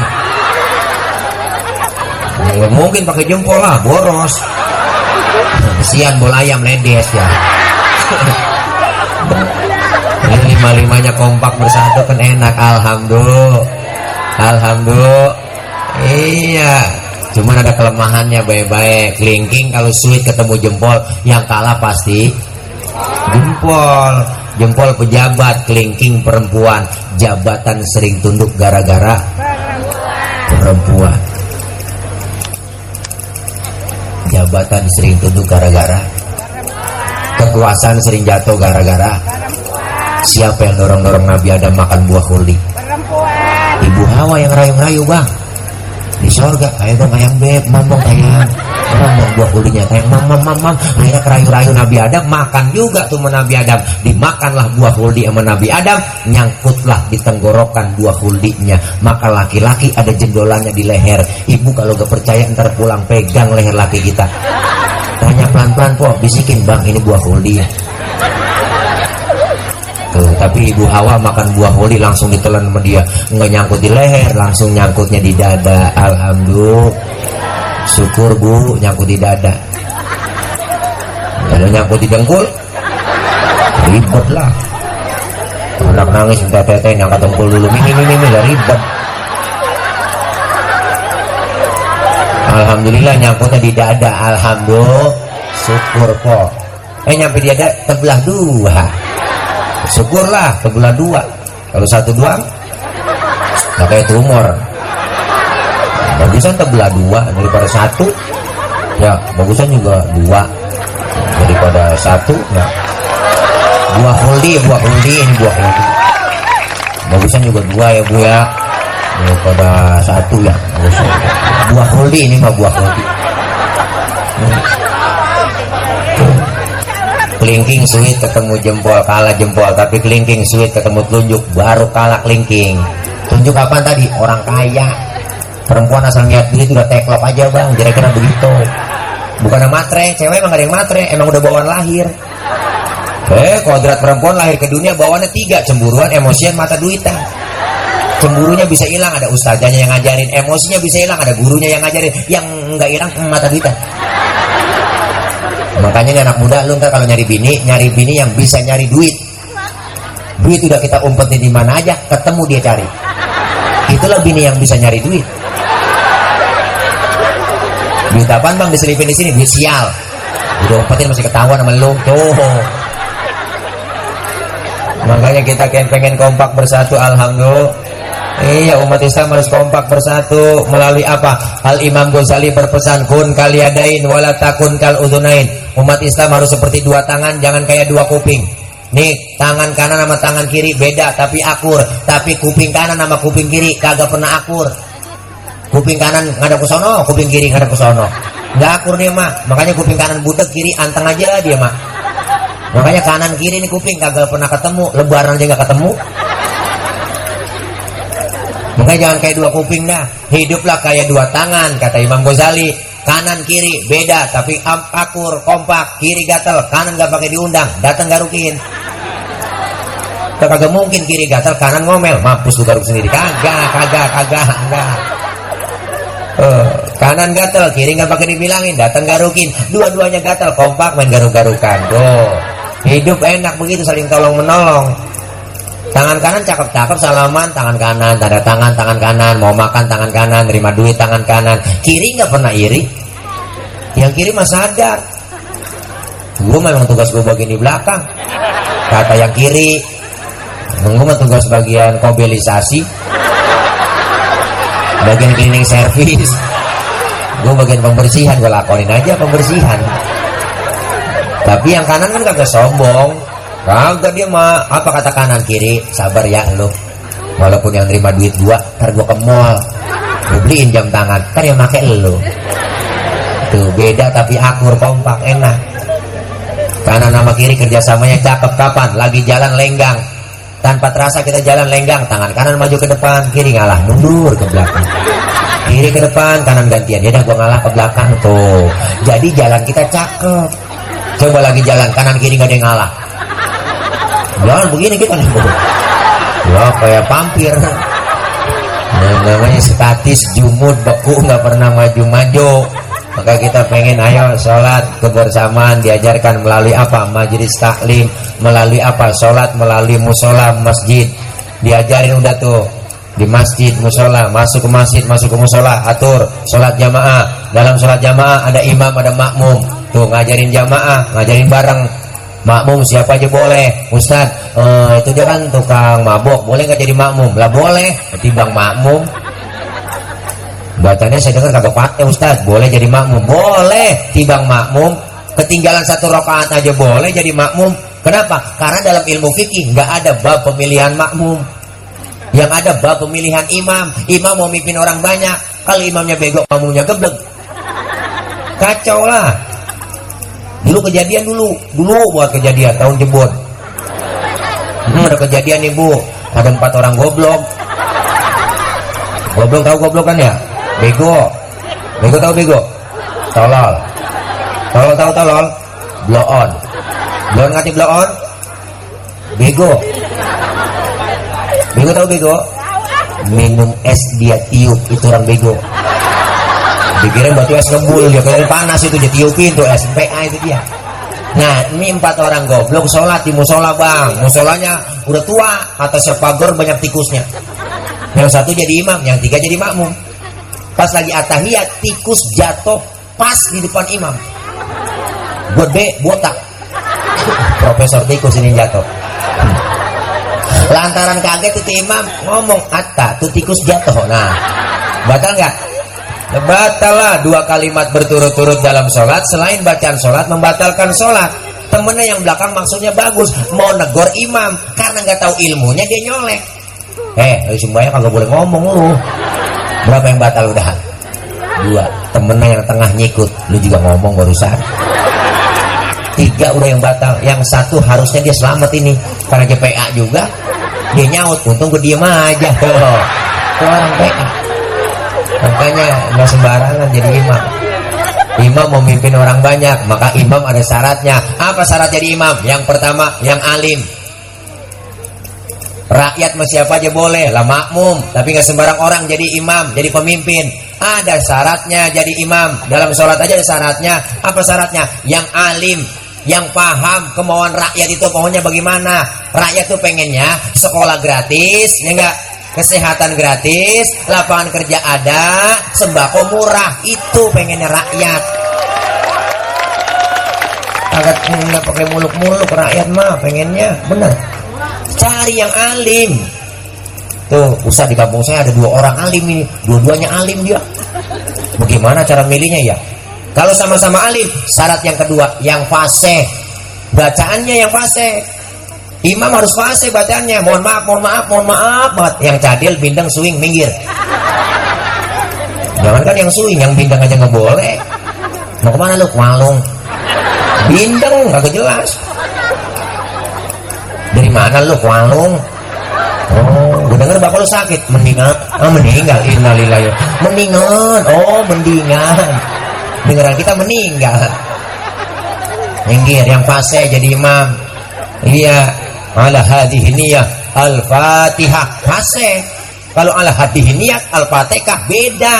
Nggak mungkin pakai jempol lah boros. Kesian bola ayam ledes ya. Ini lima limanya kompak bersatu kan enak alhamdulillah. Alhamdulillah. Iya cuman ada kelemahannya baik-baik. Kelingking kalau sulit ketemu jempol yang kalah pasti jempol. Jempol pejabat kelingking perempuan. Jabatan sering tunduk gara-gara perempuan jabatan sering tunduk gara-gara. Kekuasaan sering jatuh gara-gara. Siapa yang dorong-dorong Nabi Adam makan buah kuldi ibu Hawa yang rayu-rayu bang di sorga ayo dong ayam beb mamong ayam orang dong buah kulinya kayak mam mam mam mam. Akhirnya kerayu-rayu Nabi Adam makan juga tuh sama Nabi Adam. Dimakanlah buah kuldi sama Nabi Adam. Nyangkutlah di tenggorokan buah kuldinya maka laki-laki ada jendolannya di leher. Ibu kalau gak percaya ntar pulang pegang leher laki kita. Tanya pelan-pelan kok bisikin bang ini buah kuldi Tuh, tapi ibu Hawa makan buah holi langsung ditelan sama dia. Nggak nyangkut di leher langsung nyangkutnya di dada. Alhamdulillah. Syukur bu nyangkut di dada. Kalau nyangkut di dengkul. Ribet lah. Anak nangis minta teteh nyangkat dengkul dulu. Ini ini ini ribet. Alhamdulillah nyangkutnya di dada. Alhamdulillah. Syukur kok eh nyampe di dada terbelah dua syukurlah sebelah dua. Kalau satu dua nggak kayak tumor bagusan terbelah dua daripada satu. Ya bagusan juga dua. Daripada satu ya buah holdi buah holdi ini buah holdi bagusan juga dua ya bu ya. Daripada satu ya. Bagusan. buah holdi ini mah buah holdi kelingking sweet ketemu jempol kalah jempol. Tapi kelingking sweet ketemu telunjuk baru kalah kelingking. Tunjuk apa tadi? Orang kaya. Perempuan asal niat duit udah teklop aja bang. Kira-kira begitu. Bukan matre cewek emang ada yang matre. Emang udah bawaan lahir. Eh kodrat perempuan lahir ke dunia bawaannya tiga. Cemburuan emosian mata duitan. Cemburunya bisa hilang ada ustazanya yang ngajarin. Emosinya bisa hilang ada gurunya yang ngajarin. Yang nggak hilang mata duitan makanya anak muda lu ntar kalau nyari bini nyari bini yang bisa nyari duit. Duit udah kita umpetin di mana aja ketemu dia cari. Itulah bini yang bisa nyari duit. Duit apaan bang? Diselipin di sini. Duit sial. Udah umpetin masih ketahuan sama lu. Tuh. Makanya kita pengen kompak bersatu alhamdulillah Iya umat Islam harus kompak bersatu melalui apa? Al Imam Ghazali berpesan kun kaliadain wala takun kal udunain. Umat Islam harus seperti dua tangan, jangan kayak dua kuping. Nih, tangan kanan sama tangan kiri beda tapi akur. Tapi kuping kanan sama kuping kiri kagak pernah akur. Kuping kanan ngadap ke sono, kuping kiri ngadap ke sono. Nggak akur dia, Mak. Makanya kuping kanan butek, kiri anteng aja dia, Mak. Makanya kanan kiri nih kuping kagak pernah ketemu, lebaran aja nggak ketemu. Makanya jangan kayak dua kuping dah. Hiduplah kayak dua tangan, kata Imam Ghazali. Kanan kiri beda, tapi akur, kompak, kiri gatel, kanan gak pakai diundang, datang garukin. Kagak mungkin kiri gatel, kanan ngomel, mampus lu garuk sendiri. Kagak, kagak, kagak, kagak. Eh, kanan gatel, kiri nggak pakai dibilangin, datang garukin. Dua-duanya gatel, kompak main garuk-garukan. Hidup enak begitu saling tolong menolong. Tangan kanan cakep-cakep salaman tangan kanan, tanda tangan tangan kanan, mau makan tangan kanan, terima duit tangan kanan. Kiri nggak pernah iri. Yang kiri mah sadar. Gue memang tugas gue bagian di belakang. Kata yang kiri, gue mah tugas bagian mobilisasi, bagian cleaning service. gue bagian pembersihan gue lakonin aja pembersihan tapi yang kanan kan kagak sombong kagak dia mah apa kata kanan kiri? Sabar ya lo walaupun yang terima duit gua ntar gua ke mall. Gue beliin jam tangan ntar yang make lo tuh beda tapi akur kompak enak. Kanan sama kiri kerjasamanya cakep kapan lagi jalan lenggang. Tanpa terasa kita jalan lenggang tangan kanan maju ke depan kiri ngalah mundur ke belakang. Kiri ke depan kanan gantian ya udah gua ngalah ke belakang tuh. Jadi jalan kita cakep. Coba lagi jalan kanan kiri gak ada yang ngalah jalan begini kita nih ya kayak pampir nah, namanya statis jumud beku nggak pernah maju-maju. Maka kita pengen ayo sholat kebersamaan diajarkan melalui apa? Majelis taklim melalui apa? Sholat melalui musola masjid. Diajarin udah tuh di masjid musola masuk ke masjid masuk ke musola atur sholat jamaah. Dalam sholat jamaah ada imam ada makmum. Tuh ngajarin jamaah ngajarin bareng makmum siapa aja boleh. Ustad eh, itu dia kan tukang mabok boleh nggak jadi makmum? Lah boleh. Ketimbang makmum. Bacanya saya dengar kagak pakai Ustaz. Boleh jadi makmum? Boleh. Tibang makmum Ketinggalan satu rakaat aja boleh jadi makmum. Kenapa? Karena dalam ilmu fikih nggak ada bab pemilihan makmum. Yang ada bab pemilihan imam. Imam mau mimpin orang banyak Kalau imamnya bego makmumnya geblek. Kacau lah Dulu kejadian dulu Dulu buat kejadian tahun jebot hmm, Ada kejadian nih bu Ada empat orang goblok Goblok tahu goblok kan ya? Bego. Bego tahu bego? Tolol. Tolol tahu tolol? Blow on. Blow on ngerti blow on? Bego. Bego tahu bego? Minum es dia tiup itu orang bego. Dikira batu es ngebul dia kalian panas itu dia tiupin tuh es PA itu dia. Nah ini empat orang goblok sholat di musola bang Musolanya udah tua atasnya pagar banyak tikusnya Yang satu jadi imam, yang tiga jadi makmum Pas lagi atahiyat, tikus jatuh pas di depan imam. Gede, botak. Profesor tikus ini jatuh. Lantaran kaget itu imam ngomong atta tuh tikus jatuh. Nah, batal nggak? Batal lah dua kalimat berturut-turut dalam sholat. Selain bacaan sholat membatalkan sholat. Temennya yang belakang maksudnya bagus, mau negor imam karena nggak tahu ilmunya dia nyolek. Eh, semuanya kagak boleh ngomong lu. Berapa yang batal udah? Dua. Temennya yang tengah nyikut, lu juga ngomong barusan. Tiga udah yang batal. Yang satu harusnya dia selamat ini karena GPA juga. Dia nyaut, untung gue diem aja. Itu orang PA. Makanya nggak sembarangan jadi imam. Imam memimpin orang banyak, maka imam ada syaratnya. Apa syarat jadi imam? Yang pertama, yang alim. Rakyat masih siapa aja boleh lah makmum, tapi nggak sembarang orang jadi imam, jadi pemimpin. Ada syaratnya jadi imam. Dalam sholat aja ada syaratnya. Apa syaratnya? Yang alim, yang paham kemauan rakyat itu pokoknya bagaimana. Rakyat tuh pengennya sekolah gratis, ya enggak? Kesehatan gratis, lapangan kerja ada, sembako murah. Itu pengennya rakyat. Agak nggak pakai muluk-muluk rakyat mah pengennya. Bener. Cari yang alim. Tuh usah di kampung saya ada dua orang alim ini. Dua-duanya alim dia. Bagaimana cara milihnya ya? Kalau sama-sama alim syarat yang kedua yang fase. Bacaannya yang fase imam harus fase bacaannya mohon maaf mohon maaf mohon maaf banget. Yang cadil bindeng swing minggir. Jangan kan yang swing yang bindeng aja nggak boleh. Mau ke mana lu? Malung bindeng nggak jelas. Dari mana lu? Kualung oh gue denger bapak lu sakit. Meninggal ah meninggal. Innalillahi. Mendingan. Oh mendingan. Dengeran kita meninggal. Minggir yang fase jadi imam. Iya ala hadhihi niyah al-fatihah fase kalau ala hadhihi niyat al-fatihah beda.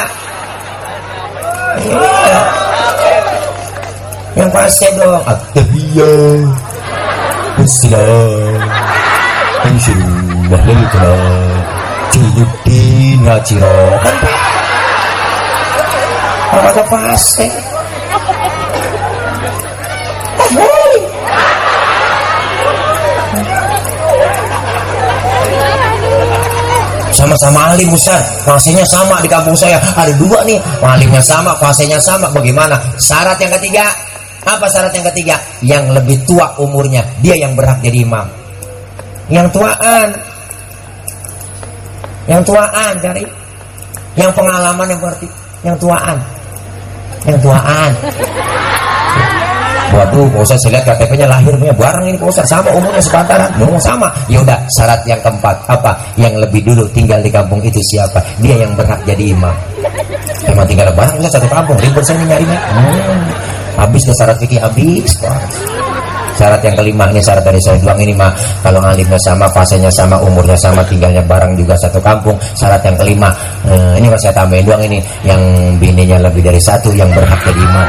Yang fase dong at-tahiyah Islam. Insyaallah lil kalam Juyuddin Hajiro Kan Orang ada fase sama-sama alim Ustaz. Fasenya sama di kampung saya. Ada dua nih. Alimnya sama fasenya sama. Bagaimana? Syarat yang ketiga. Apa syarat yang ketiga? Yang lebih tua umurnya. Dia yang berhak jadi imam. Yang tuaan. Yang tuaan cari. Yang pengalaman yang berarti yang tuaan. Yang tuaan Waduh, Pak Ustaz saya lihat KTP-nya lahirnya barang ini Pak Ustaz sama umurnya sepantaran. Mau sama. Ya udah, syarat yang keempat apa? Yang lebih dulu tinggal di kampung itu siapa? Dia yang berhak jadi imam. Emang tinggal barang Ustaz satu kampung, ribet saya nyarinya. Hmm. Habis ke syarat fikih habis. Syarat yang kelima ini syarat dari saya doang ini mah kalau alimnya sama, fasenya sama, umurnya sama, tinggalnya barang juga satu kampung. Syarat yang kelima eh, ini masih saya tambahin doang ini yang bininya lebih dari satu yang berhak jadi imam.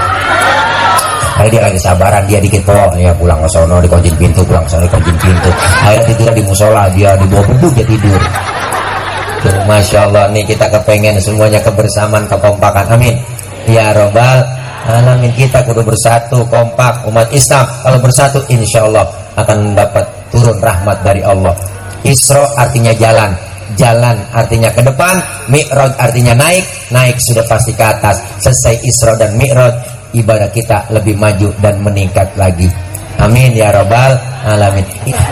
Akhirnya dia lagi sabaran dia dikit po ya pulang ke sono di kunci pintu pulang ke sono di kunci pintu. Akhirnya tidur di musola dia di bawah beduk dia tidur. Tuh, Masya Allah nih kita kepengen semuanya kebersamaan kekompakan. Amin. Ya robbal alamin kita kudu bersatu kompak umat Islam. Kalau bersatu insya Allah akan dapat turun rahmat dari Allah. Isra artinya jalan jalan artinya ke depan Mi'raj artinya naik naik sudah pasti ke atas. Selesai Isra dan Mi'raj ibadah kita lebih maju dan meningkat lagi. Amin ya robbal alamin.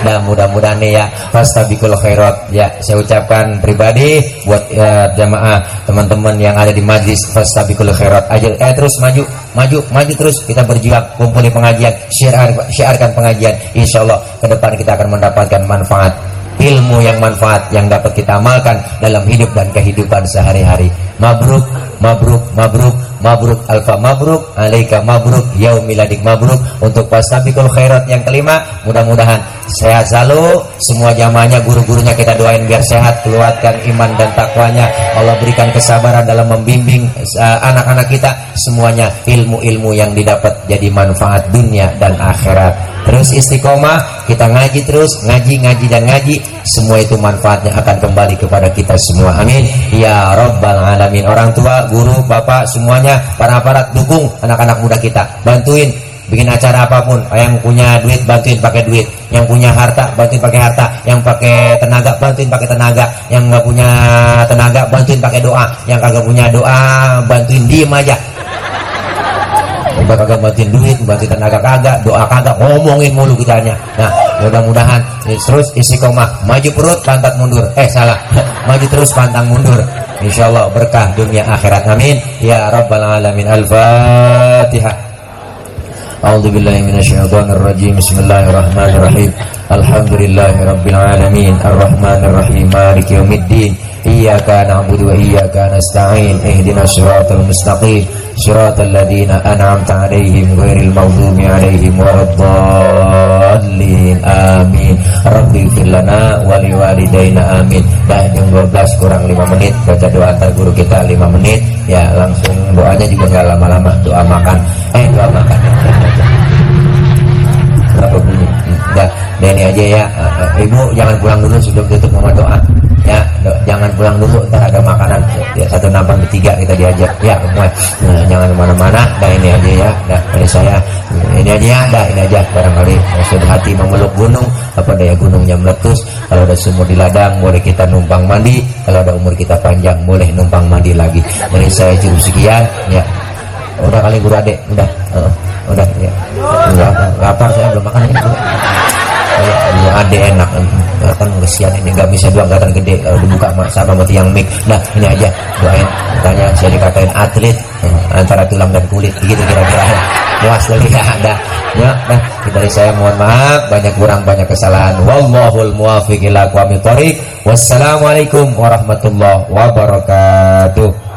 Dan mudah-mudahan ya fastabikul khairat. Ya saya ucapkan pribadi buat ya, jamaah teman-teman yang ada di majlis fastabikul khairat. Aja eh terus maju maju maju terus. Kita berjuang kumpuli pengajian syiar syiarkan pengajian. Insyaallah ke depan kita akan mendapatkan manfaat ilmu yang manfaat yang dapat kita amalkan dalam hidup dan kehidupan sehari-hari. Mabruk mabruk mabruk mabruk alfa mabruk alaika mabruk yaumiladik mabruk. Untuk pasabiqul khairat yang kelima mudah-mudahan sehat selalu semua jamaahnya guru-gurunya kita doain biar sehat keluarkan iman dan takwanya. Allah berikan kesabaran dalam membimbing uh, anak-anak uh, kita. Semuanya ilmu-ilmu yang didapat jadi manfaat dunia dan akhirat terus istiqomah kita ngaji terus ngaji ngaji dan ngaji. Semua itu manfaatnya akan kembali kepada kita semua. Amin. Ya rabbal alamin. Orang tua guru bapak semuanya para aparat dukung anak-anak muda kita. Bantuin. Bikin acara apa pun. Yang punya duit bantuin pakai duit. Yang punya harta bantuin pakai harta. Yang pakai tenaga bantuin pakai tenaga. Yang nggak punya tenaga bantuin pakai doa. Yang kagak punya doa bantuin diem aja Udah kagak bantuin duit, bantuin tenaga kagak, doa kagak, ngomongin mulu kitanya. Nah, mudah-mudahan terus istiqomah, maju perut, pantat mundur. Eh, salah. maju terus pantang mundur. Insyaallah berkah dunia akhirat. Amin. Ya rabbal alamin. Al-Fatihah. أعوذ بالله من الشيطان الرجيم بسم الله الرحمن الرحيم الحمد لله رب العالمين الرحمن الرحيم مالك يوم الدين إياك نعبد وإياك نستعين اهدنا الصراط المستقيم صراط الذين أنعمت عليهم غير المغضوب عليهم ولا الضالين آمين ربي اغفر لنا ولوالدينا آمين Dah jam 12 kurang 5 menit Baca doa antar guru kita 5 menit Ya langsung doanya juga nggak lama-lama Doa makan Eh doa makan Berapa bunyi Dah, ini aja ya Ibu jangan pulang dulu sebelum tutup sama doa ya jangan pulang dulu ntar ada makanan. Ya satu nampang bertiga kita diajak. Ya semua. Nah, jangan ke mana-mana. Dah ini aja ya. Dah dari saya. Ini aja ya. Dah ini aja. Barangkali sudah hati memeluk gunung apa daya gunungnya meletus kalau ada sumur di ladang boleh kita numpang mandi. Kalau ada umur kita panjang boleh numpang mandi lagi. Dari saya cukup sekian ya. Udah kali guru adek udah. Uh, udah ya. Udah lapar saya belum makan ini ya, ade enak. Kan kesian ini. Nggak bisa dua angkatan gede. Kalau dibuka sama mati yang mic? Nah ini aja. Doain. Tanya saya dikatain atlet. Eh, antara tulang dan kulit. Gitu kira-kira. Puas lagi. Ya ada. Ya nah dari saya. Mohon maaf. Banyak kurang banyak kesalahan. Wallahul muwaffiq ila wassalamualaikum warahmatullahi wabarakatuh